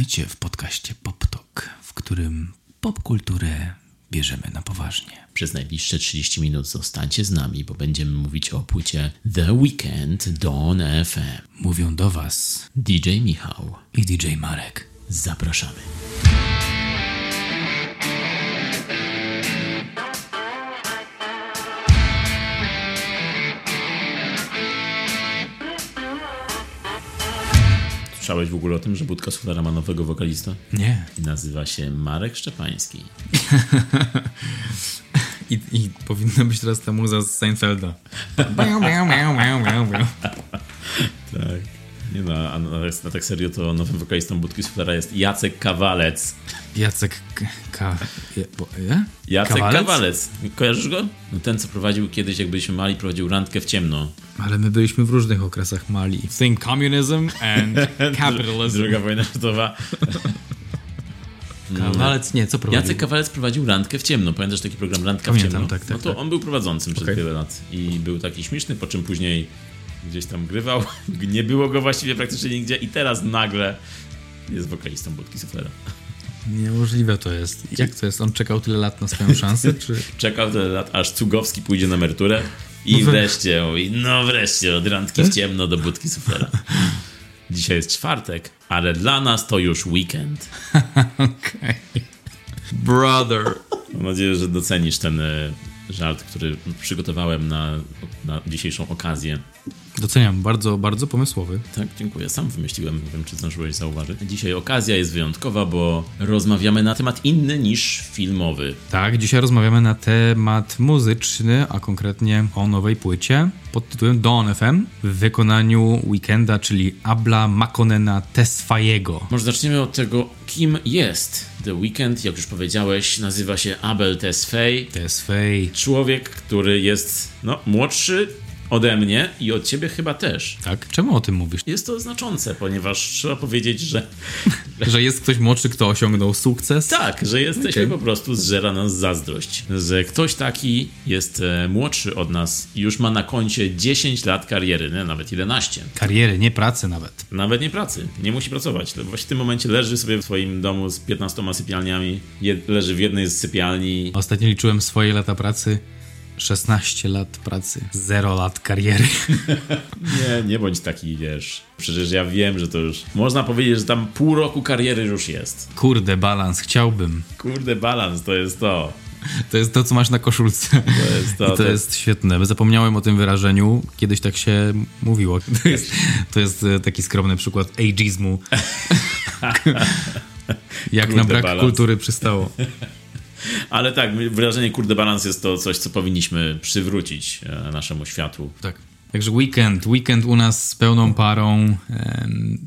Witajcie w podcaście PopTok, w którym popkulturę bierzemy na poważnie. Przez najbliższe 30 minut zostańcie z nami, bo będziemy mówić o płycie The Weekend Dawn FM. Mówią do Was DJ Michał. i DJ Marek. Zapraszamy. Słyszałeś w ogóle o tym, że Budka Suflera ma nowego wokalista? Nie. I nazywa się Marek Szczepański. I, I powinna być teraz ta muza z Seinfelda. Tak. Nie no, a na, na tak serio to nowym wokalistą Budki Suflera jest Jacek Kawalec. Jacek K... Je, bo, je? Jacek Kawalec? Kawalec. Kojarzysz go? No ten, co prowadził kiedyś, jak byliśmy mali, prowadził randkę w ciemno. Ale my byliśmy w różnych okresach Mali. Think communism and capitalism. Druga wojna światowa. Kawalec nie, co prowadził? Jacek Kawalec prowadził randkę w ciemno. Pamiętasz taki program Randka Pamiętam, w ciemno? tak, tak, No to tak. on był prowadzącym przez Okej. wiele lat i był taki śmieszny, po czym później gdzieś tam grywał. Nie było go właściwie praktycznie nigdzie i teraz nagle jest wokalistą Budki Suflera. Niemożliwe to jest. Jak to jest? On czekał tyle lat na swoją szansę, czy... Czekał tyle lat, aż Cugowski pójdzie na emeryturę i No wreszcie mówi, no wreszcie, od randki w ciemno do budki suflera. Dzisiaj jest czwartek, ale dla nas to już weekend. Okej. Brother. Mam nadzieję, że docenisz ten e, żart, który przygotowałem na, na dzisiejszą okazję. Doceniam, bardzo, bardzo pomysłowy. Tak, dziękuję. Sam wymyśliłem, nie wiem, czy zdążyłeś zauważyć. Dzisiaj okazja jest wyjątkowa, bo rozmawiamy na temat inny niż filmowy. Tak, dzisiaj rozmawiamy na temat muzyczny, a konkretnie o nowej płycie pod tytułem Dawn FM w wykonaniu Weekenda, czyli Abla Makonena Tesfajego. Może zaczniemy od tego, kim jest The Weeknd. Jak już powiedziałeś, nazywa się Abel Tesfaye. Tesfaj. Człowiek, który jest no, młodszy ode mnie i od ciebie chyba też. Tak? Czemu o tym mówisz? Jest to znaczące, ponieważ trzeba powiedzieć, że Że jest ktoś młodszy, kto osiągnął sukces? tak, że jesteśmy Okej. po prostu, zżera nas zazdrość. Że ktoś taki jest e, młodszy od nas i już ma na koncie 10 lat kariery, nie? nawet 11. Kariery, nie pracy nawet. Nawet nie pracy, nie musi pracować. Właśnie w tym momencie leży sobie w swoim domu z 15 sypialniami, leży w jednej z sypialni. Ostatnio liczyłem swoje lata pracy. 16 lat pracy, 0 lat kariery. Nie, nie bądź taki, wiesz. Przecież ja wiem, że to już. Można powiedzieć, że tam pół roku kariery już jest. Kurde, balans, chciałbym. Kurde, balans to jest to. To jest to, co masz na koszulce. To jest to. I to jest świetne. Zapomniałem o tym wyrażeniu. Kiedyś tak się mówiło. To jest, to jest e, taki skromny przykład ageizmu. Jak na Kurde, brak balans. kultury przystało. Ale tak, wyrażenie kurde balans jest to coś, co powinniśmy przywrócić e, naszemu światu. Tak. Także weekend. Weekend u nas z pełną parą.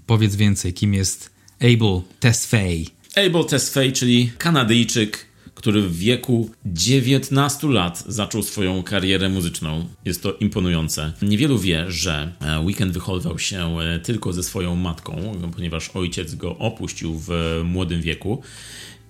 Powiedz więcej, kim jest Abel Tesfaye. Abel Tesfaye, czyli Kanadyjczyk, który w wieku 19 lat zaczął swoją karierę muzyczną. Jest to imponujące. Niewielu wie, że e, Weekend wychowywał się e, tylko ze swoją matką, ponieważ ojciec go opuścił w młodym wieku.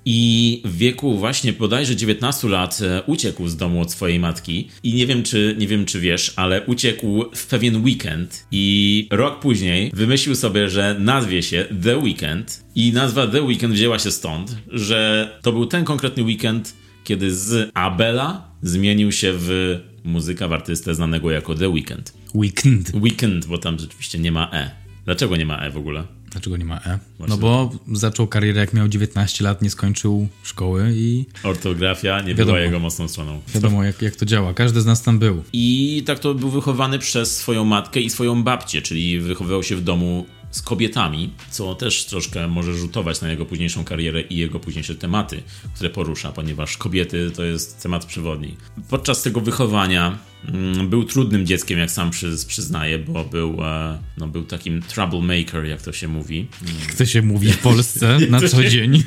I w wieku właśnie bodajże 19 lat e, uciekł z domu od swojej matki. I nie wiem, czy nie wiem, czy wiesz, ale uciekł w pewien weekend. I rok później wymyślił sobie, że nazwie się The Weekend. I nazwa The Weekend wzięła się stąd, że to był ten konkretny weekend, kiedy z Abela zmienił się w muzyka, w artystę znanego jako The Weekend. Weekend. Weekend, bo tam rzeczywiście nie ma E. Dlaczego nie ma E w ogóle? Dlaczego nie ma E? Właśnie. No bo zaczął karierę jak miał 19 lat, nie skończył szkoły i Ortografia nie Wiadomo. była jego mocną stroną. wiadomo jak, jak to działa. Każdy z nas tam był. I tak to był wychowany przez swoją matkę i swoją babcię, czyli wychowywał się w domu z kobietami, co też troszkę może rzutować na jego późniejszą karierę i jego późniejsze tematy, które porusza, ponieważ kobiety to jest temat przewodni. Podczas tego wychowania mm, był trudnym dzieckiem, jak sam przyz, przyznaje, bo był, e, no, był takim troublemaker, jak to się mówi. Jak to się mówi w Polsce na co dzień.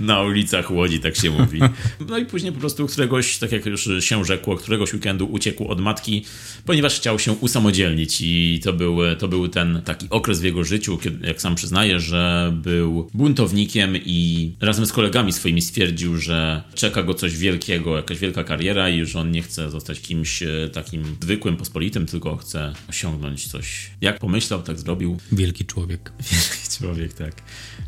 Na ulicach Łodzi, tak się mówi. No i później po prostu któregoś, tak jak już się rzekło, któregoś weekendu uciekł od matki, ponieważ chciał się usamodzielnić i to był, to był ten taki okres w jego życiu, kiedy, jak sam przyznaje, że był buntownikiem i razem z kolegami swoimi stwierdził, że czeka go coś wielkiego, jakaś wielka kariera i że on nie chce zostać kimś e, takim zwykłym, pospolitym, tylko chce osiągnąć coś. Jak pomyślał, tak zrobił. Wielki człowiek. Wielki człowiek, tak.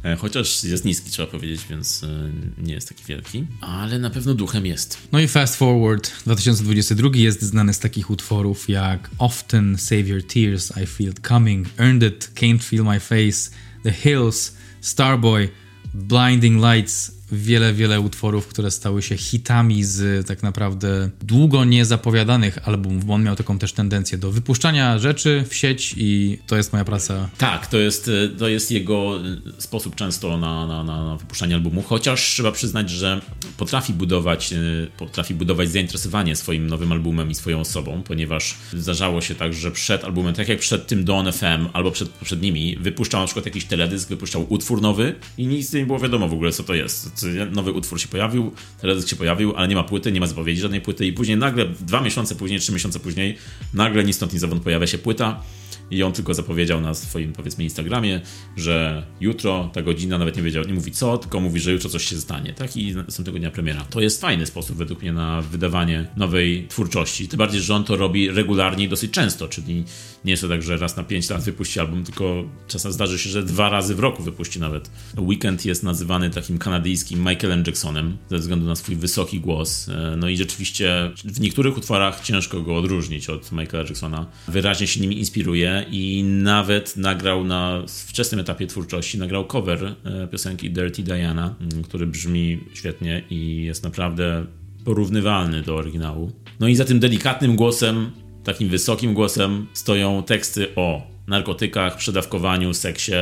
E, chociaż jest niski, trzeba powiedzieć, więc e, nie jest taki wielki, ale na pewno duchem jest. No i fast forward 2022 jest znany z takich utworów jak Often Save Your Tears, I Feel Coming, Earned It, Can't Feel My Face, The Hills, Starboy, Blinding Lights, wiele, wiele utworów, które stały się hitami z tak naprawdę długo niezapowiadanych albumów, bo on miał taką też tendencję do wypuszczania rzeczy w sieć i to jest moja praca. Tak, to jest, to jest jego sposób często na, na, na wypuszczanie albumu, chociaż trzeba przyznać, że potrafi budować, potrafi budować zainteresowanie swoim nowym albumem i swoją osobą, ponieważ zdarzało się tak, że przed albumem, tak jak przed tym Dawn FM albo przed poprzednimi, wypuszczał na przykład jakiś teledysk, wypuszczał utwór nowy i nic nie było wiadomo w ogóle, co to jest nowy utwór się pojawił, teledysk się pojawił, ale nie ma płyty, nie ma zapowiedzi żadnej płyty i później nagle, dwa miesiące później, trzy miesiące później, nagle ni stąd ni zowąd pojawia się płyta i on tylko zapowiedział na swoim, powiedzmy, Instagramie, że jutro, ta godzina, nawet nie wiedział, nie mówi co, tylko mówi, że jutro coś się stanie, tak? I następnego dnia premiera. To jest fajny sposób według mnie na wydawanie nowej twórczości. Tym bardziej, że on to robi regularnie i dosyć często, czyli nie jest to tak, że raz na 5 lat wypuści album, tylko czasem zdarzy się, że dwa razy w roku wypuści nawet. Weekend jest nazywany takim kanadyjskim Michaelem Jacksonem ze względu na swój wysoki głos. E, no i rzeczywiście w niektórych utworach ciężko go odróżnić od Michaela Jacksona. Wyraźnie się nimi inspiruje i nawet nagrał na wczesnym etapie twórczości, nagrał cover e, piosenki Dirty Diana, który brzmi świetnie i jest naprawdę porównywalny do oryginału. No i za tym delikatnym głosem takim wysokim głosem stoją teksty o narkotykach, przedawkowaniu, seksie,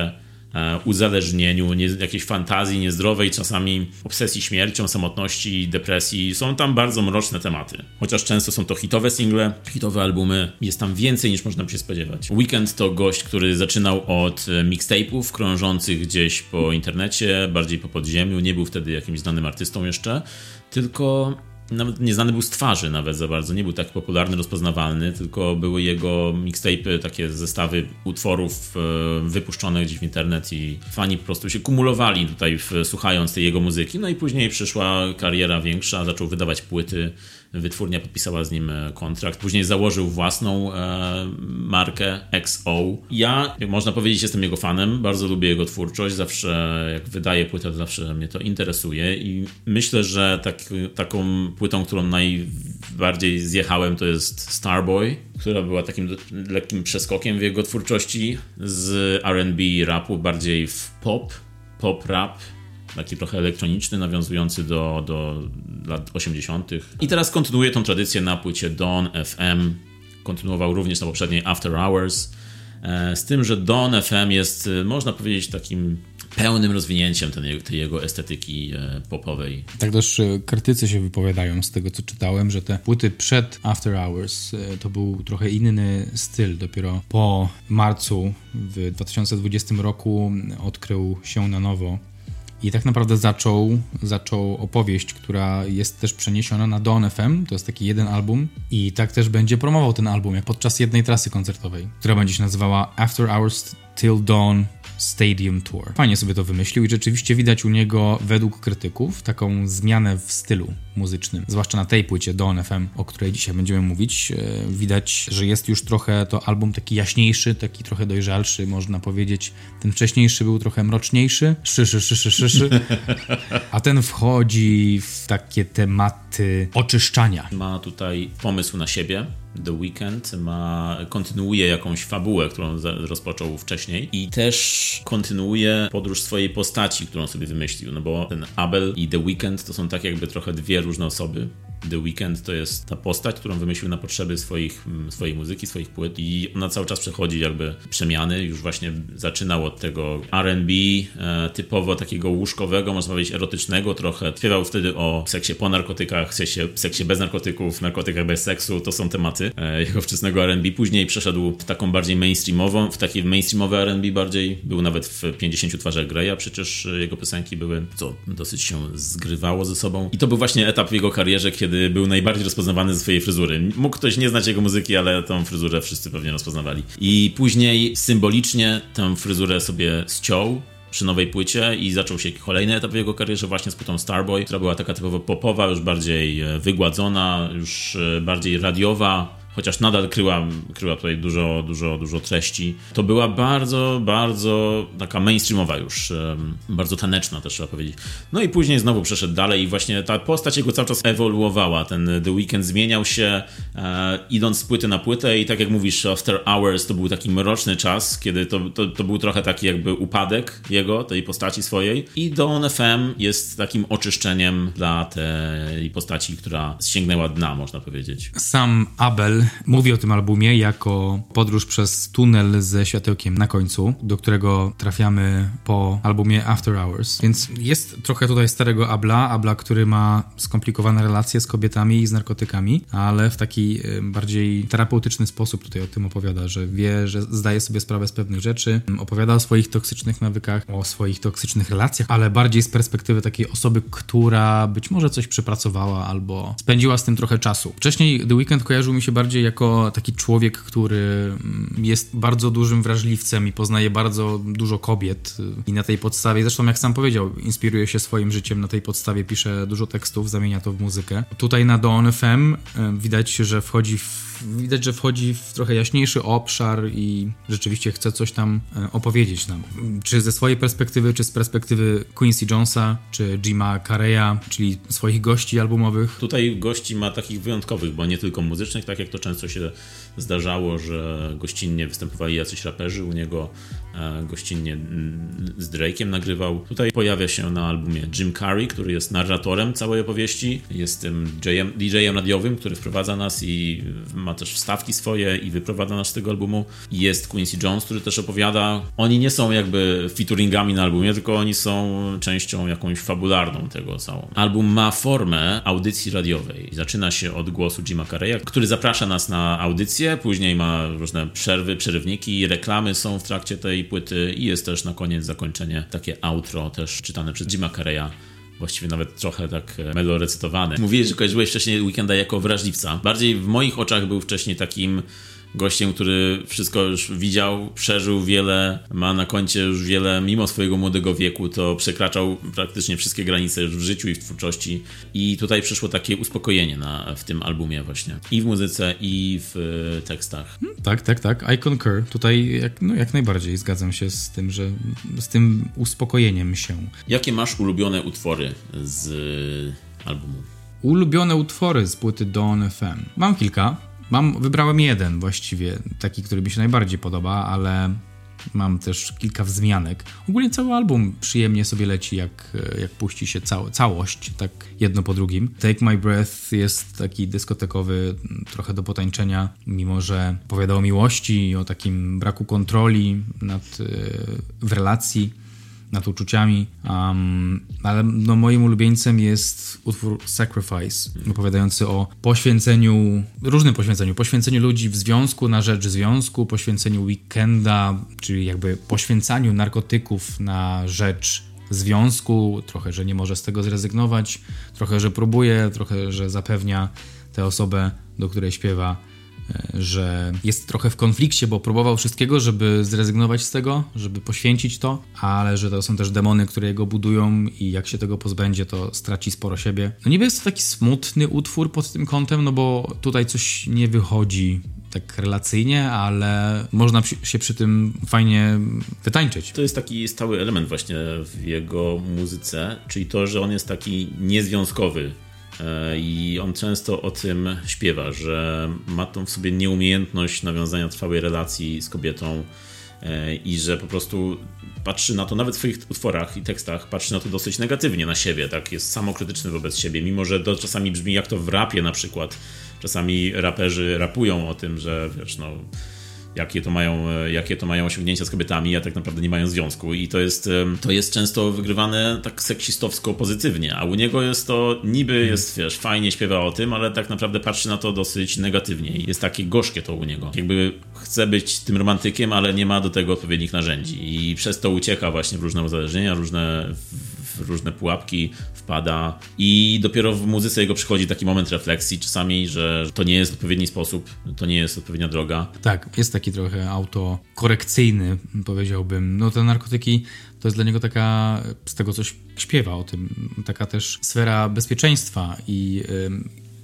uzależnieniu, nie, jakiejś fantazji niezdrowej, czasami obsesji śmiercią, samotności, depresji. Są tam bardzo mroczne tematy. Chociaż często są to hitowe single, hitowe albumy, jest tam więcej niż można by się spodziewać. Weekend to gość, który zaczynał od e, mixtape'ów krążących gdzieś po internecie, bardziej po podziemiu. Nie był wtedy jakimś znanym artystą jeszcze, tylko nawet nieznany był z twarzy nawet za bardzo, nie był tak popularny, rozpoznawalny, tylko były jego mixtape, takie zestawy utworów e, wypuszczone gdzieś w internet i fani po prostu się kumulowali tutaj w, słuchając tej jego muzyki, no i później przyszła kariera większa, zaczął wydawać płyty, wytwórnia podpisała z nim e, kontrakt. Później założył własną e, markę XO. Ja, można powiedzieć, jestem jego fanem, bardzo lubię jego twórczość, zawsze jak wydaje płytę, zawsze mnie to interesuje i myślę, że tak, taką płytą, którą najbardziej zjechałem, to jest Starboy, która była takim lekkim przeskokiem w jego twórczości z R&B rapu bardziej w pop, pop rap taki trochę elektroniczny, nawiązujący do, do lat 80. I teraz kontynuuje tą tradycję na płycie Dawn FM. Kontynuował również na poprzedniej After Hours. E, z tym, że Dawn FM jest, e, można powiedzieć, takim pełnym rozwinięciem ten, tej jego estetyki e, popowej. Tak też krytycy się wypowiadają z tego, co czytałem, że te płyty przed After Hours to był trochę inny styl. Dopiero po marcu w 2020 roku odkrył się na nowo i tak naprawdę zaczął, zaczął opowieść, która jest też przeniesiona na Dawn FM. To jest taki jeden album. I tak też będzie promował ten album, jak podczas jednej trasy koncertowej, która będzie się nazywała After Hours Till Dawn Stadium Tour. Fajnie sobie to wymyślił i rzeczywiście widać u niego, według krytyków, taką zmianę w stylu muzycznym. Zwłaszcza na tej płycie Dawn FM, o której dzisiaj będziemy mówić. E, widać, że jest już trochę to album taki jaśniejszy, taki trochę dojrzalszy, można powiedzieć. Ten wcześniejszy był trochę mroczniejszy, szyszy, szyszy, szyszy. A ten wchodzi w takie tematy oczyszczania. Ma tutaj pomysł na siebie, The Weeknd ma, kontynuuje jakąś fabułę, którą rozpoczął wcześniej i też kontynuuje podróż swojej postaci, którą sobie wymyślił, no bo ten Abel i The Weeknd to są tak jakby trochę dwie różne osoby The Weeknd to jest ta postać, którą wymyślił na potrzeby swoich, swojej muzyki, swoich płyt i ona cały czas przechodzi jakby przemiany. Już właśnie zaczynał od tego R&B e, typowo takiego łóżkowego, można powiedzieć erotycznego trochę. Śpiewał wtedy o seksie po narkotykach, seksie, seksie bez narkotyków, narkotykach bez seksu. To są tematy e, jego wczesnego R&B. Później przeszedł w taką bardziej mainstreamową, w takie mainstreamowe R&B bardziej. Był nawet w 50 twarzach Greya, przecież jego piosenki były, co dosyć się zgrywało ze sobą. I to był właśnie etap w jego karierze, kiedy był najbardziej rozpoznawany ze swojej fryzury. Mógł ktoś nie znać jego muzyki, ale tą fryzurę wszyscy pewnie rozpoznawali. I później symbolicznie tę fryzurę sobie ściął przy nowej płycie i zaczął się kolejny etap jego karierze właśnie z płytą Starboy, która była taka typowo popowa, już bardziej e, wygładzona, już e, bardziej radiowa, chociaż nadal kryła, kryła tutaj dużo, dużo, dużo treści. To była bardzo, bardzo taka mainstreamowa już, bardzo taneczna też trzeba powiedzieć. No i później znowu przeszedł dalej i właśnie ta postać jego cały czas ewoluowała. Ten The Weeknd zmieniał się e, idąc z płyty na płytę i tak jak mówisz, After Hours to był taki mroczny czas, kiedy to, to, to był trochę taki jakby upadek jego, tej postaci swojej i Dawn FM jest takim oczyszczeniem dla tej postaci, która sięgnęła dna, można powiedzieć. Sam Abel mówi o tym albumie jako podróż przez tunel ze światełkiem na końcu, do którego trafiamy po albumie After Hours. Więc jest trochę tutaj starego Abla, Abla, który ma skomplikowane relacje z kobietami i z narkotykami, ale w taki bardziej terapeutyczny sposób tutaj o tym opowiada, że wie, że zdaje sobie sprawę z pewnych rzeczy, opowiada o swoich toksycznych nawykach, o swoich toksycznych relacjach, ale bardziej z perspektywy takiej osoby, która być może coś przepracowała albo spędziła z tym trochę czasu. Wcześniej The Weeknd kojarzył mi się bardziej bardziej jako taki człowiek, który mm, jest bardzo dużym wrażliwcem i poznaje bardzo dużo kobiet i na tej podstawie, zresztą jak sam powiedział, inspiruje się swoim życiem, na tej podstawie pisze dużo tekstów, zamienia to w muzykę. Tutaj na Dawn FM widać, że wchodzi w widać, że wchodzi w trochę jaśniejszy obszar i rzeczywiście chce coś tam e, opowiedzieć nam. Czy ze swojej perspektywy, czy z perspektywy Quincy Jonesa, czy Jima Carreya, czyli swoich gości albumowych. Tutaj gości ma takich wyjątkowych, bo nie tylko muzycznych, tak jak to często się zdarzało, że gościnnie występowali jacyś raperzy u niego, gościnnie mm, z Drake'iem nagrywał. Tutaj pojawia się na albumie Jim Carrey, który jest narratorem całej opowieści, jest tym DJ-em radiowym, który wprowadza nas i ma też wstawki swoje i wyprowadza nas z tego albumu. Jest Quincy Jones, który też opowiada. Oni nie są jakby featuringami na albumie, tylko oni są częścią jakąś fabularną tego całą. Album ma formę audycji radiowej. Zaczyna się od głosu Jima Carreya, który zaprasza nas na audycję, później ma różne przerwy, przerywniki, reklamy są w trakcie tej płyty i jest też na koniec zakończenie, takie outro też czytane przez Jima Carreya właściwie nawet trochę tak e, melorecytowany. Mówiłeś, że kojarzyłeś wcześniej Weekenda jako wrażliwca. Bardziej w moich oczach był wcześniej takim gościem, który wszystko już widział, przeżył wiele, ma na koncie już wiele, mimo swojego młodego wieku, to przekraczał praktycznie wszystkie granice już w życiu i w twórczości. I tutaj przyszło takie uspokojenie na, w tym albumie właśnie. I w muzyce, i w e, tekstach. Hmm, tak, tak, tak. I concur. Tutaj jak, no, jak najbardziej zgadzam się z tym, że z tym uspokojeniem się. Jakie masz ulubione utwory z albumu? Ulubione utwory z płyty Dawn FM. Mam kilka. Mam, wybrałem jeden właściwie, taki, który mi się najbardziej podoba, ale mam też kilka wzmianek. Ogólnie cały album przyjemnie sobie leci, jak, jak puści się cał, całość, tak jedno po drugim. Take My Breath jest taki dyskotekowy, trochę do potańczenia, mimo że opowiada o miłości o takim braku kontroli nad, w relacji nad uczuciami, um, ale no, moim ulubieńcem jest utwór Sacrifice, opowiadający o poświęceniu, różnym poświęceniu, poświęceniu ludzi w związku na rzecz związku, poświęceniu weekenda, czyli jakby poświęcaniu narkotyków na rzecz związku, trochę, że nie może z tego zrezygnować, trochę, że próbuje, trochę, że zapewnia tę osobę, do której śpiewa, że jest trochę w konflikcie, bo próbował wszystkiego, żeby zrezygnować z tego, żeby poświęcić to, ale że to są też demony, które jego budują i jak się tego pozbędzie, to straci sporo siebie. No niby jest to taki smutny utwór pod tym kątem, no bo tutaj coś nie wychodzi tak relacyjnie, ale można się przy tym fajnie wytańczyć. To jest taki stały element właśnie w jego muzyce, czyli to, że on jest taki niezwiązkowy E, I on często o tym śpiewa, że ma tą w sobie nieumiejętność nawiązania trwałej relacji z kobietą e, i że po prostu patrzy na to nawet w swoich utworach i tekstach, patrzy na to dosyć negatywnie na siebie, tak, jest samokrytyczny wobec siebie, mimo że to czasami brzmi jak to w rapie na przykład. Czasami raperzy rapują o tym, że wiesz, no jakie to, mają, e, jakie to mają osiągnięcia z kobietami, a tak naprawdę nie mają związku. I to jest, to jest często wygrywane tak seksistowsko pozytywnie, a u niego jest to niby mhm. jest, wiesz, fajnie śpiewa o tym, ale tak naprawdę patrzy na to dosyć negatywnie. Jest takie gorzkie to u niego. Jakby chce być tym romantykiem, ale nie ma do tego odpowiednich narzędzi i przez to ucieka właśnie w różne uzależnienia, różne w różne pułapki wpada i dopiero w muzyce jego przychodzi taki moment refleksji czasami, że to nie jest odpowiedni sposób, to nie jest odpowiednia droga. Tak, jest taki trochę autokorekcyjny, powiedziałbym. No te narkotyki to jest dla niego taka, z tego coś śpiewa o tym, taka też sfera bezpieczeństwa i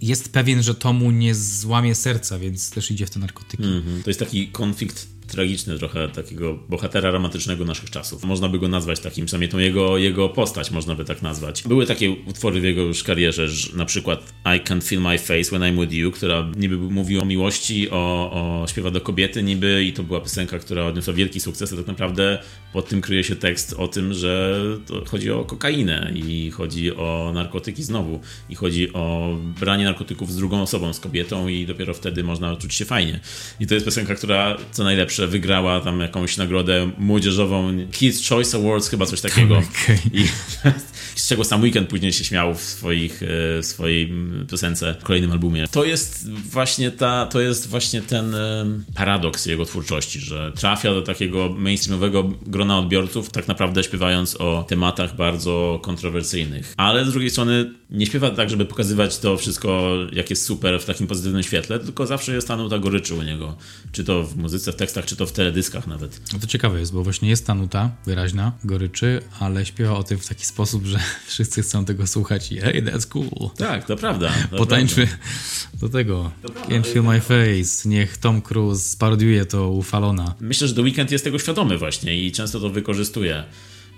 jest pewien, że to mu nie złamie serca, więc też idzie w te narkotyki. Mm -hmm. To jest taki konflikt tragiczny trochę takiego bohatera romantycznego naszych czasów. Można by go nazwać takim, przynajmniej tą jego, jego postać można by tak nazwać. Były takie utwory w jego już karierze, że na przykład I Can't Feel My Face When I'm With You, która niby mówi o miłości, o, o śpiewa do kobiety niby i to była piosenka, która odniosła wielki sukces, a tak naprawdę pod tym kryje się tekst o tym, że chodzi o kokainę i chodzi o narkotyki znowu i chodzi o branie narkotyków z drugą osobą, z kobietą i dopiero wtedy można czuć się fajnie. I to jest piosenka, która co najlepsze że wygrała tam jakąś nagrodę młodzieżową, Kids Choice Awards, chyba coś takiego. Okay. I z czego sam Weekend później się śmiał w, swoich, e, w swojej piosence, w kolejnym albumie. To jest właśnie ta, to jest właśnie ten e, paradoks jego twórczości, że trafia do takiego mainstreamowego grona odbiorców, tak naprawdę śpiewając o tematach bardzo kontrowersyjnych. Ale z drugiej strony nie śpiewa tak, żeby pokazywać to wszystko, jak jest super w takim pozytywnym świetle, tylko zawsze jest ta nuta goryczy u niego. Czy to w muzyce, w tekstach, czy to w teledyskach nawet. No to ciekawe jest, bo właśnie jest ta nuta wyraźna, goryczy, ale śpiewa o tym w taki sposób, że wszyscy chcą tego słuchać i hey, that's cool. Tak, to prawda. To Potańczmy do tego. Can't feel my face. Niech Tom Cruise sparodiuje to u Falona. Myślę, że The Weeknd jest tego świadomy właśnie i często to wykorzystuje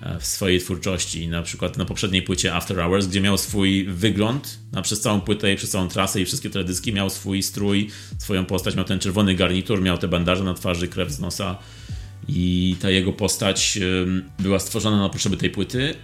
e, w swojej twórczości. Na przykład na poprzedniej płycie After Hours, gdzie miał swój wygląd na przez całą płytę i przez całą trasę i wszystkie teledyski, miał swój strój, swoją postać, miał ten czerwony garnitur, miał te bandaże na twarzy, krew z nosa i ta jego postać była stworzona na potrzeby tej płyty,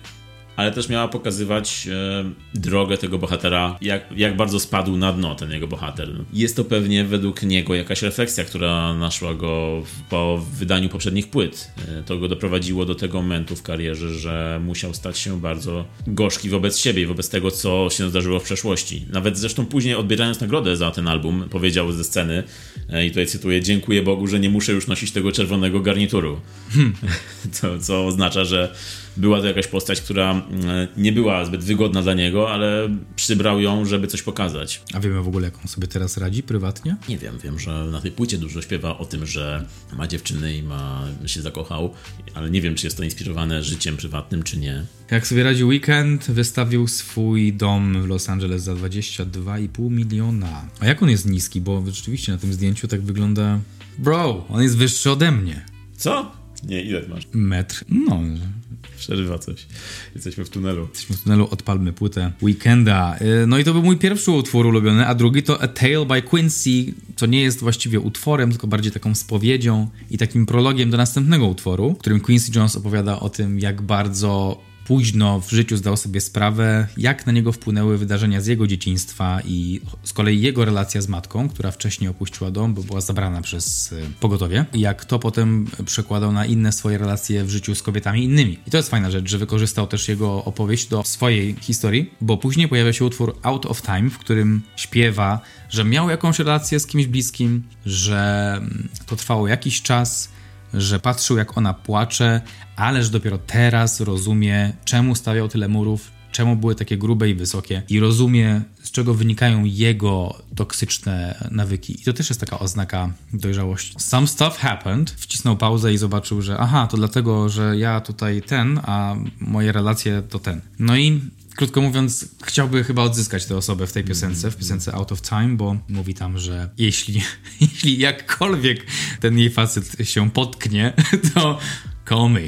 ale też miała pokazywać e, drogę tego bohatera, jak, jak bardzo spadł na dno ten jego bohater. Jest to pewnie według niego jakaś refleksja, która naszła go po wydaniu poprzednich płyt. E, to go doprowadziło do tego momentu w karierze, że musiał stać się bardzo gorzki wobec siebie i wobec tego, co się zdarzyło w przeszłości. Nawet zresztą później odbierając nagrodę za ten album, powiedział ze sceny, e, i tutaj cytuję, dziękuję Bogu, że nie muszę już nosić tego czerwonego garnituru. Hmm. To, co oznacza, że była to jakaś postać, która mm, nie była zbyt wygodna dla niego, ale przybrał ją, żeby coś pokazać. A wiemy w ogóle, jak on sobie teraz radzi prywatnie? Nie wiem, wiem, że na tej płycie dużo śpiewa o tym, że ma dziewczyny i ma, się zakochał, ale nie wiem, czy jest to inspirowane życiem prywatnym, czy nie. Jak sobie radzi Weekend, wystawił swój dom w Los Angeles za 22,5 miliona. A jak on jest niski, bo rzeczywiście na tym zdjęciu tak wygląda... Bro, on jest wyższy ode mnie. Co? Nie, ile masz? Metr. No, Przerywa coś. Jesteśmy w tunelu. Jesteśmy w tunelu, odpalmy płytę Weekenda. Y, no i to był mój pierwszy utwór ulubiony, a drugi to A Tale by Quincy, co nie jest właściwie utworem, tylko bardziej taką spowiedzią i takim prologiem do następnego utworu, w którym Quincy Jones opowiada o tym, jak bardzo późno w życiu zdał sobie sprawę, jak na niego wpłynęły wydarzenia z jego dzieciństwa i z kolei jego relacja z matką, która wcześniej opuściła dom, bo była zabrana przez y, pogotowie, jak to potem przekładał na inne swoje relacje w życiu z kobietami innymi. I to jest fajna rzecz, że wykorzystał też jego opowieść do swojej historii, bo później pojawia się utwór Out of Time, w którym śpiewa, że miał jakąś relację z kimś bliskim, że mm, to trwało jakiś czas, że patrzył jak ona płacze, ale że dopiero teraz rozumie, czemu stawiał tyle murów, czemu były takie grube i wysokie i rozumie, z czego wynikają jego toksyczne nawyki. I to też jest taka oznaka dojrzałości. Some stuff happened. Wcisnął pauzę i zobaczył, że aha, to dlatego, że ja tutaj ten, a moje relacje to ten. No i krótko mówiąc, chciałby chyba odzyskać tę osobę w tej piosence, w piosence Out of Time, bo mówi tam, że jeśli, jeśli jakkolwiek ten jej facet się potknie, to call me.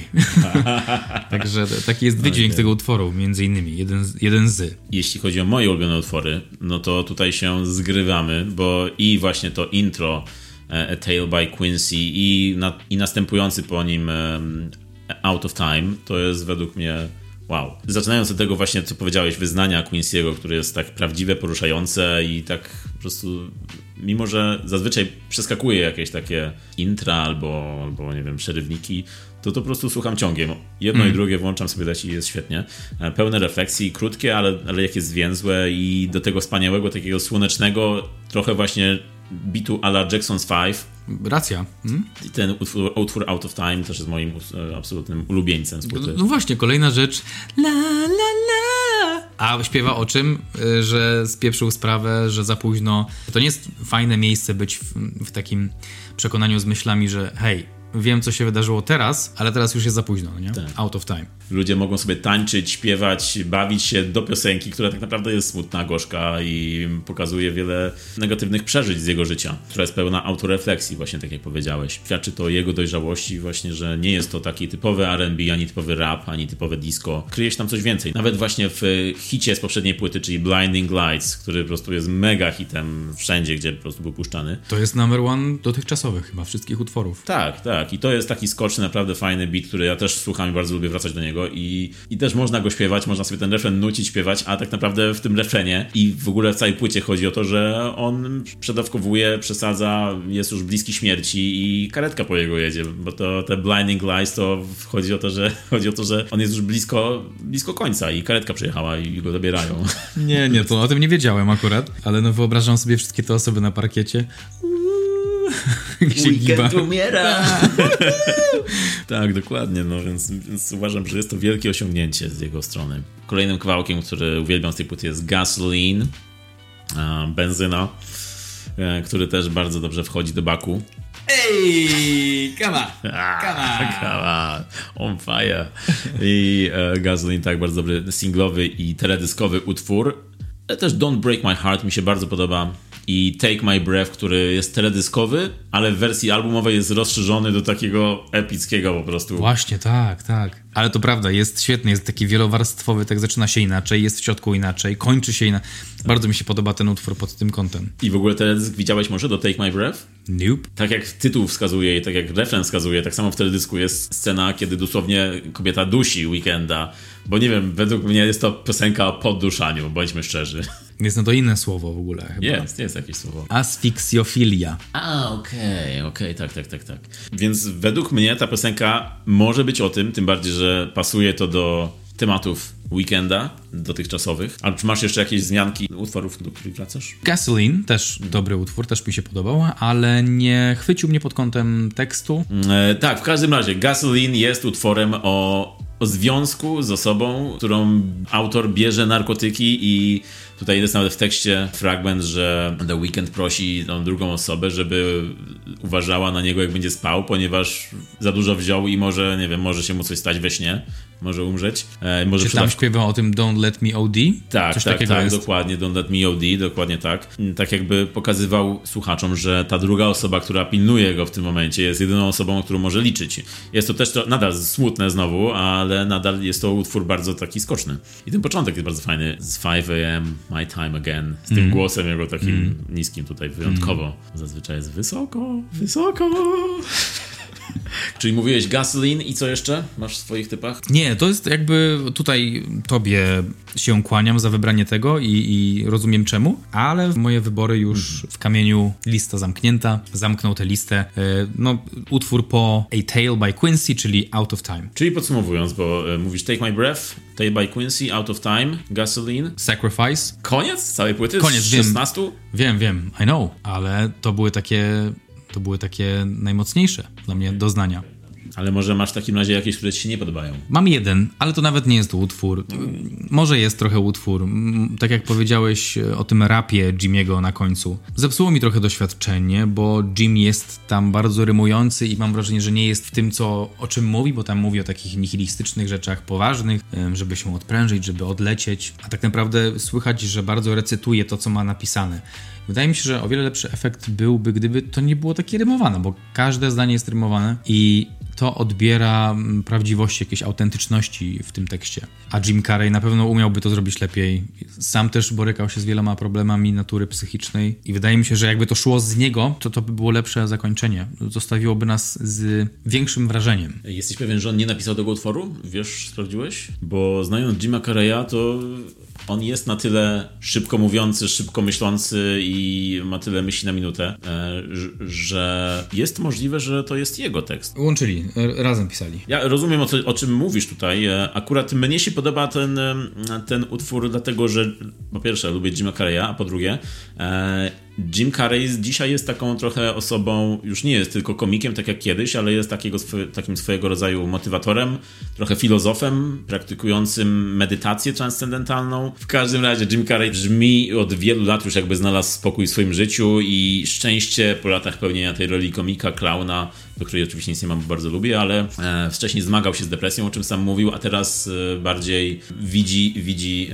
Także taki jest wydźwięk okay. tego utworu, między innymi, jeden, jeden z. Jeśli chodzi o moje ulubione utwory, no to tutaj się zgrywamy, bo i właśnie to intro A Tale by Quincy i, na, i następujący po nim Out of Time, to jest według mnie wow. Zaczynając od tego właśnie, co powiedziałeś, wyznania Quincy'ego, które jest tak prawdziwe, poruszające i tak po prostu, mimo że zazwyczaj przeskakuje jakieś takie intra albo, albo nie wiem, przerywniki, to to po prostu słucham ciągiem. Jedno mm. i drugie włączam sobie leci i jest świetnie. E, pełne refleksji, krótkie, ale, ale jakie zwięzłe i do tego wspaniałego, takiego słonecznego, trochę właśnie bitu a la Jackson's 5. Racja. Hmm? Ten utwór, utwór, Out of Time też jest moim e, absolutnym ulubieńcem. No, no właśnie, kolejna rzecz. La, la, la. A śpiewa o czym? E, że spieprzył sprawę, że za późno. To nie jest fajne miejsce być w, w takim przekonaniu z myślami, że hej, wiem, co się wydarzyło teraz, ale teraz już jest za późno, nie? Tak. Out of time. Ludzie mogą sobie tańczyć, śpiewać, bawić się do piosenki, która tak naprawdę jest smutna, gorzka i pokazuje wiele negatywnych przeżyć z jego życia, która jest pełna autorefleksji, właśnie tak jak powiedziałeś. Świadczy to o jego dojrzałości właśnie, że nie jest to taki typowy R&B, ani typowy rap, ani typowe disco. Kryje się tam coś więcej. Nawet właśnie w hicie z poprzedniej płyty, czyli Blinding Lights, który po prostu jest mega hitem wszędzie, gdzie po prostu był puszczany. To jest number one dotychczasowych chyba wszystkich utworów. Tak, tak. I to jest taki skoczny, naprawdę fajny beat, który ja też słucham i bardzo lubię wracać do niego i, i też można go śpiewać, można sobie ten refren nucić, śpiewać, a tak naprawdę w tym refrenie i w ogóle w całej płycie chodzi o to, że on przedawkowuje, przesadza, jest już bliski śmierci i karetka po jego jedzie, bo to te blinding lights to chodzi o to, że chodzi o to, że on jest już blisko, blisko końca i karetka przyjechała i go zabierają. Nie, nie, to o tym nie wiedziałem akurat, ale no wyobrażam sobie wszystkie te osoby na parkiecie. Weekend umiera. tak, dokładnie, no więc, więc uważam, że jest to wielkie osiągnięcie z jego strony. Kolejnym kawałkiem, który uwielbiam z tej płyty jest Gasoline, benzyna, e, który też bardzo dobrze wchodzi do baku. Ej, come on, come on. on fire. I e, Gasoline, tak, bardzo dobry singlowy i teledyskowy utwór. E, też Don't Break My Heart mi się bardzo podoba i Take My Breath, który jest teledyskowy, ale w wersji albumowej jest rozszerzony do takiego epickiego po prostu. Właśnie, tak, tak. Ale to prawda, jest świetny, jest taki wielowarstwowy, tak zaczyna się inaczej, jest w środku inaczej, kończy się inaczej. Bardzo mi się podoba ten utwór pod tym kątem. I w ogóle teledysk widziałeś może do Take My Breath? Nope. Tak jak tytuł wskazuje i tak jak refren wskazuje, tak samo w teledysku jest scena, kiedy dosłownie kobieta dusi Weekenda, bo nie wiem, według mnie jest to piosenka o podduszaniu, bądźmy szczerzy. Jest no to inne słowo w ogóle chyba. Jest, jest jakieś słowo. Asfiksjofilia. A, okej, okay, okej, okay, tak, tak, tak, tak. Więc według mnie ta piosenka może być o tym, tym bardziej, że pasuje to do tematów weekenda dotychczasowych. A czy masz jeszcze jakieś zmianki utworów, do których wracasz? Gasoline, też dobry utwór, też mi się podobał, ale nie chwycił mnie pod kątem tekstu. E, tak, w każdym razie Gasoline jest utworem o, o związku z osobą, którą autor bierze narkotyki i Tutaj jest nawet w tekście fragment, że The Weekend prosi tą drugą osobę, żeby uważała na niego, jak będzie spał, ponieważ za dużo wziął i może, nie wiem, może się mu coś stać we śnie, może umrzeć. E, może Czy tam śpiewa o tym Don't Let Me OD? Tak, Coś tak, tak, jest? dokładnie, Don't Let Me OD, dokładnie tak. Tak jakby pokazywał słuchaczom, że ta druga osoba, która pilnuje go w tym momencie, jest jedyną osobą, którą może liczyć. Jest to też to, nadal smutne znowu, ale nadal jest to utwór bardzo taki skoczny. I ten początek jest bardzo fajny. Z 5 a.m. My Time Again, z tym mm. głosem jego takim mm. niskim tutaj wyjątkowo. Mm. Zazwyczaj jest wysoko, wysoko. Czyli mówiłeś gasoline i co jeszcze masz w swoich typach? Nie, to jest jakby tutaj tobie się kłaniam za wybranie tego i, i rozumiem czemu, ale moje wybory już mhm. w kamieniu lista zamknięta, zamknął tę listę. E, no, utwór po A Tale by Quincy, czyli Out of Time. Czyli podsumowując, bo e, mówisz Take My Breath, Tale by Quincy, Out of Time, Gasoline. Sacrifice. Koniec całej płyty? Koniec, 16? Wiem, wiem, wiem, I know, ale to były takie to były takie najmocniejsze dla mnie doznania. Ale może masz w takim razie jakieś, które ci się nie podobają? Mam jeden, ale to nawet nie jest utwór. Może jest trochę utwór. Tak jak powiedziałeś o tym rapie Jimiego na końcu. Zepsuło mi trochę doświadczenie, bo Jim jest tam bardzo rymujący i mam wrażenie, że nie jest w tym, co, o czym mówi, bo tam mówi o takich nihilistycznych rzeczach poważnych, żeby się odprężyć, żeby odlecieć. A tak naprawdę słychać, że bardzo recytuje to, co ma napisane. Wydaje mi się, że o wiele lepszy efekt byłby, gdyby to nie było takie rymowane, bo każde zdanie jest rymowane i to odbiera mm, prawdziwości, jakiejś autentyczności w tym tekście. A Jim Carrey na pewno umiałby to zrobić lepiej. Sam też borykał się z wieloma problemami natury psychicznej i wydaje mi się, że jakby to szło z niego, to to by było lepsze zakończenie. Zostawiłoby nas z większym wrażeniem. Jesteś pewien, że on nie napisał tego utworu? Wiesz, sprawdziłeś? Bo znając Jima Carreya, to on jest na tyle szybko mówiący, szybko myślący i ma tyle myśli na minutę, e, że jest możliwe, że to jest jego tekst. Łączyli, razem pisali. Ja rozumiem o, co, o czym mówisz tutaj. E, akurat mnie się podoba ten, ten utwór, dlatego że po pierwsze lubię Jima Carreya, a po drugie e, Jim Carrey dzisiaj jest taką trochę osobą, już nie jest tylko komikiem, tak jak kiedyś, ale jest takiego, takim swojego rodzaju motywatorem, trochę filozofem, praktykującym medytację transcendentalną. W każdym razie Jim Carrey brzmi od wielu lat już jakby znalazł spokój w swoim życiu i szczęście po latach pełnienia tej roli komika, klauna, do której oczywiście nic nie mam, bardzo lubię, ale e, wcześniej zmagał się z depresją, o czym sam mówił, a teraz e, bardziej widzi, widzi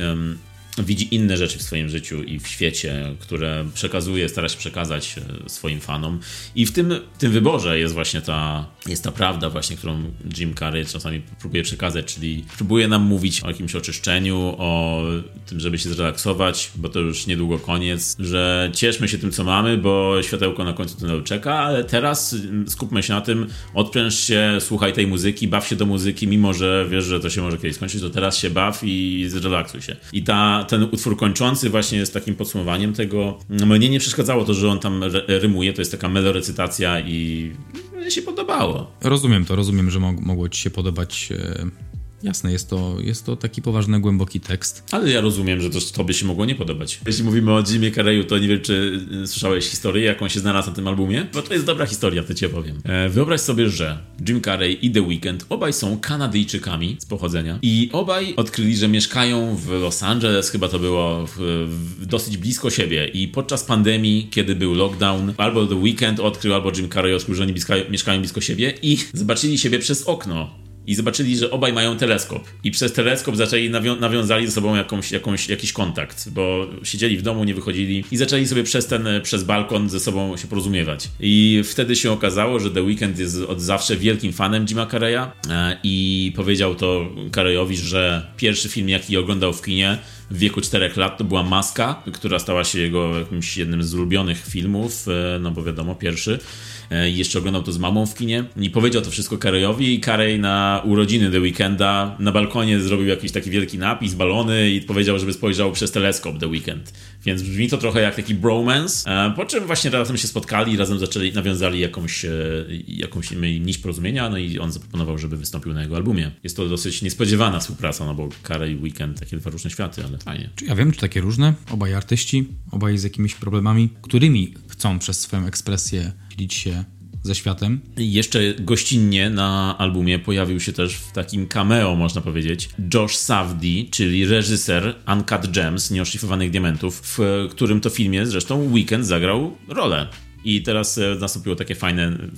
widzi inne rzeczy w swoim życiu i w świecie, które przekazuje, stara się przekazać e, swoim fanom. I w tym, tym wyborze jest właśnie ta, jest ta prawda właśnie, którą Jim Carrey czasami próbuje przekazać, czyli próbuje nam mówić o jakimś oczyszczeniu, o tym, żeby się zrelaksować, bo to już niedługo koniec, że cieszmy się tym, co mamy, bo światełko na końcu tunelu czeka, ale teraz mm, skupmy się na tym, odpręż się, słuchaj tej muzyki, baw się do muzyki, mimo że wiesz, że to się może kiedyś skończyć, to teraz się baw i zrelaksuj się. I ta ten utwór kończący właśnie jest takim podsumowaniem tego. Mnie nie przeszkadzało to, że on tam rymuje, to jest taka melorecytacja i się podobało. Rozumiem to, rozumiem, że mogło ci się podobać e, Jasne, jest to, jest to taki poważny, głęboki tekst. Ale ja rozumiem, że to tobie się mogło nie podobać. Jeśli mówimy o Jimie Carreyu, to nie wiem, czy y, słyszałeś historię, jaką się znalazł na tym albumie? Bo to jest dobra historia, to ci opowiem. E, wyobraź sobie, że Jim Carrey i The Weeknd obaj są Kanadyjczykami z pochodzenia i obaj odkryli, że mieszkają w Los Angeles, chyba to było w, w dosyć blisko siebie i podczas pandemii, kiedy był lockdown, albo The Weeknd odkrył, albo Jim Carrey odkrył, że oni mieszkają blisko siebie i zobaczyli siebie przez okno i zobaczyli, że obaj mają teleskop. I przez teleskop zaczęli nawią nawiązali ze sobą jakąś, jakąś, jakiś kontakt, bo siedzieli w domu, nie wychodzili i zaczęli sobie przez ten, przez balkon ze sobą się porozumiewać. I wtedy się okazało, że The Weeknd jest od zawsze wielkim fanem Jima Carreya e, i powiedział to Carreyowi, że pierwszy film, jaki oglądał w kinie w wieku 4 lat to była Maska, która stała się jego jakimś jednym z ulubionych filmów, e, no bo wiadomo, pierwszy. E, i jeszcze oglądał to z mamą w kinie i powiedział to wszystko Karejowi i Karej na urodziny The Weekenda na balkonie zrobił jakiś taki wielki napis, balony i powiedział, żeby spojrzał przez teleskop The Weekend. Więc brzmi to trochę jak taki bromance, e, po czym właśnie razem się spotkali, razem zaczęli, nawiązali jakąś, jakąś nić porozumienia, no i on zaproponował, żeby wystąpił na jego albumie. Jest to dosyć niespodziewana współpraca, no bo Karej i Weekend, takie dwa różne światy, ale fajnie. Czy ja wiem, czy takie różne? Obaj artyści, obaj z jakimiś problemami, którymi chcą przez swoją ekspresję dzielić się ze światem. Jeszcze gościnnie na albumie pojawił się też w takim cameo, można powiedzieć, Josh Savdi, czyli reżyser Uncut Gems, Nieoszlifowanych Diamentów, w którym to filmie zresztą Weekend zagrał rolę. I teraz e, nastąpiła taka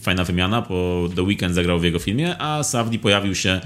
fajna wymiana, bo The Weeknd zagrał w jego filmie, a Savdi pojawił się e,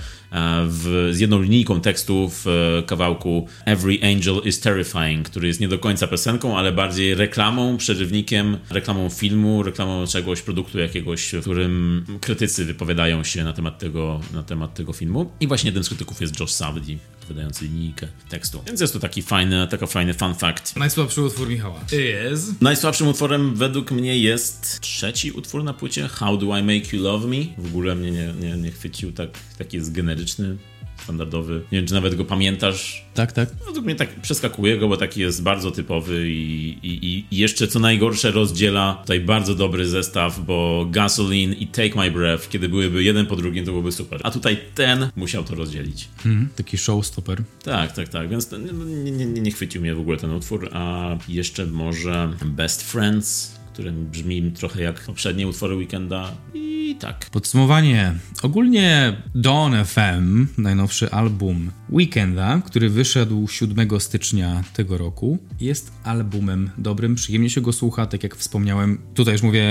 w, z jedną linijką tekstu w e, kawałku Every Angel is Terrifying, który jest nie do końca piosenką, ale bardziej reklamą, przerywnikiem, reklamą filmu, reklamą czegoś, produktu jakiegoś, w którym krytycy wypowiadają się na temat tego, na temat tego filmu. I właśnie jednym z krytyków jest Josh Savdi, wydający linijkę tekstu. Więc jest to taki fajny, taka fajny fun fact. Najsłabszy utwór Michała. Jest. Najsłabszym utworem według mnie jest trzeci utwór na płycie, How Do I Make You Love Me. W ogóle mnie nie, nie, nie chwycił, tak, taki jest generyczny standardowy. Nie wiem, czy nawet go pamiętasz. Tak, tak. No to mnie tak przeskakuje go, bo taki jest bardzo typowy i, i, i jeszcze co najgorsze rozdziela tutaj bardzo dobry zestaw, bo Gasoline i Take My Breath, kiedy byłyby jeden po drugim, to byłoby super. A tutaj ten musiał to rozdzielić. Mhm, taki showstopper. Tak, tak, tak. Więc nie, nie, nie, nie chwycił mnie w ogóle ten utwór, a jeszcze może Best Friends który brzmi trochę jak poprzednie utwory Weekenda i tak. Podsumowanie. Ogólnie Dawn FM, najnowszy album Weekenda, który wyszedł 7 stycznia tego roku, jest albumem dobrym, przyjemnie się go słucha, tak jak wspomniałem. Tutaj już mówię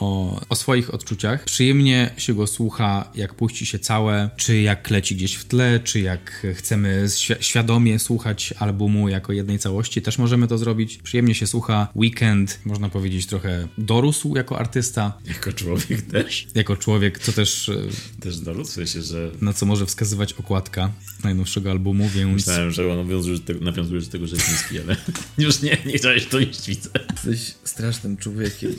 o, o swoich odczuciach. Przyjemnie się go słucha, jak puści się całe, czy jak leci gdzieś w tle, czy jak chcemy świ świadomie słuchać albumu jako jednej całości, też możemy to zrobić. Przyjemnie się słucha. Weekend, można powiedzieć, trochę dorósł jako artysta. Jako człowiek też. Jako człowiek, co też... e, Też w sensie, że na co może wskazywać okładka najnowszego albumu, więc... myślałem, że on nawiązujesz do tego, nawiązujesz do tego że jest niski, ale już nie, nie chciałeś to iść, widzę. Jesteś strasznym człowiekiem.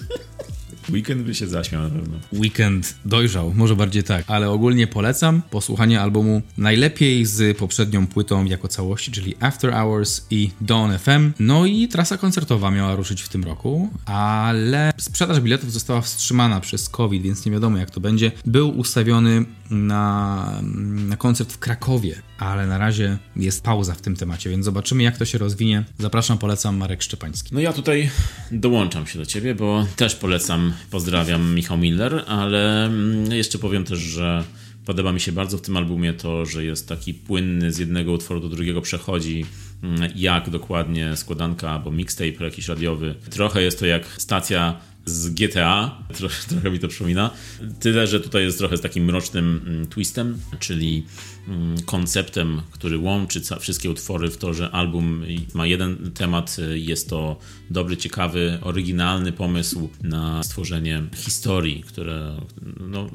Weekend by się zaśmiał na pewno. Weekend dojrzał, może bardziej tak, ale ogólnie polecam posłuchanie albumu najlepiej z poprzednią płytą jako całości, czyli After Hours i Dawn FM. No i trasa koncertowa miała ruszyć w tym roku, ale sprzedaż biletów została wstrzymana przez COVID, więc nie wiadomo jak to będzie. Był ustawiony na, na koncert w Krakowie, ale na razie jest pauza w tym temacie, więc zobaczymy jak to się rozwinie. Zapraszam, polecam Marek Szczepański. No ja tutaj dołączam się do ciebie, bo też polecam, pozdrawiam Michał Miller, ale mm, jeszcze powiem też, że podoba mi się bardzo w tym albumie to, że jest taki płynny, z jednego utworu do drugiego przechodzi, mm, jak dokładnie składanka albo mixtape jakiś radiowy. Trochę jest to jak stacja z GTA, trochę, mi to przypomina. Tyle, że tutaj jest trochę z takim mrocznym mm, twistem, czyli mm, konceptem, który łączy wszystkie utwory w to, że album ma jeden temat, y, jest to dobry, ciekawy, oryginalny pomysł na stworzenie historii, które, no,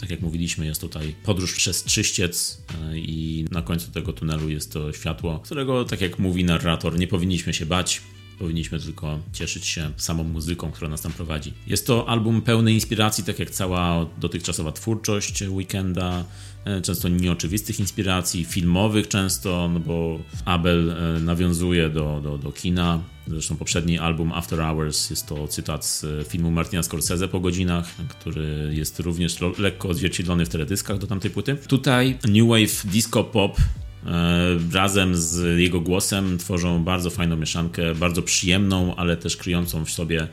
tak jak mówiliśmy, jest tutaj podróż przez czyściec y, i na końcu tego tunelu jest to światło, którego, tak jak mówi narrator, nie powinniśmy się bać, Powinniśmy tylko cieszyć się samą muzyką, która nas tam prowadzi. Jest to album pełny inspiracji, tak jak cała dotychczasowa twórczość Weekenda. e, Często nieoczywistych inspiracji, filmowych często, no bo Abel e, nawiązuje do, do, do kina. Zresztą poprzedni album After Hours jest to cytat z e, filmu Martina Scorsese po godzinach, który jest również lekko odzwierciedlony w teledyskach do tamtej płyty. Tutaj New Wave Disco Pop razem z jego głosem tworzą bardzo fajną mieszankę, bardzo przyjemną, ale też kryjącą w sobie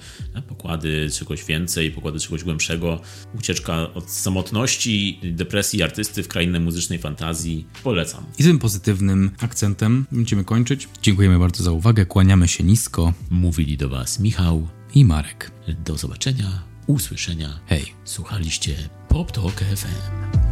pokłady czegoś więcej, pokłady czegoś głębszego. Ucieczka od samotności, depresji artysty w krainę muzycznej fantazji. Polecam. I tym pozytywnym akcentem będziemy kończyć. Dziękujemy bardzo za uwagę, kłaniamy się nisko Mówili do Was Michał. i Marek. Do zobaczenia, usłyszenia. Hej. Słuchaliście Pop Talk FM.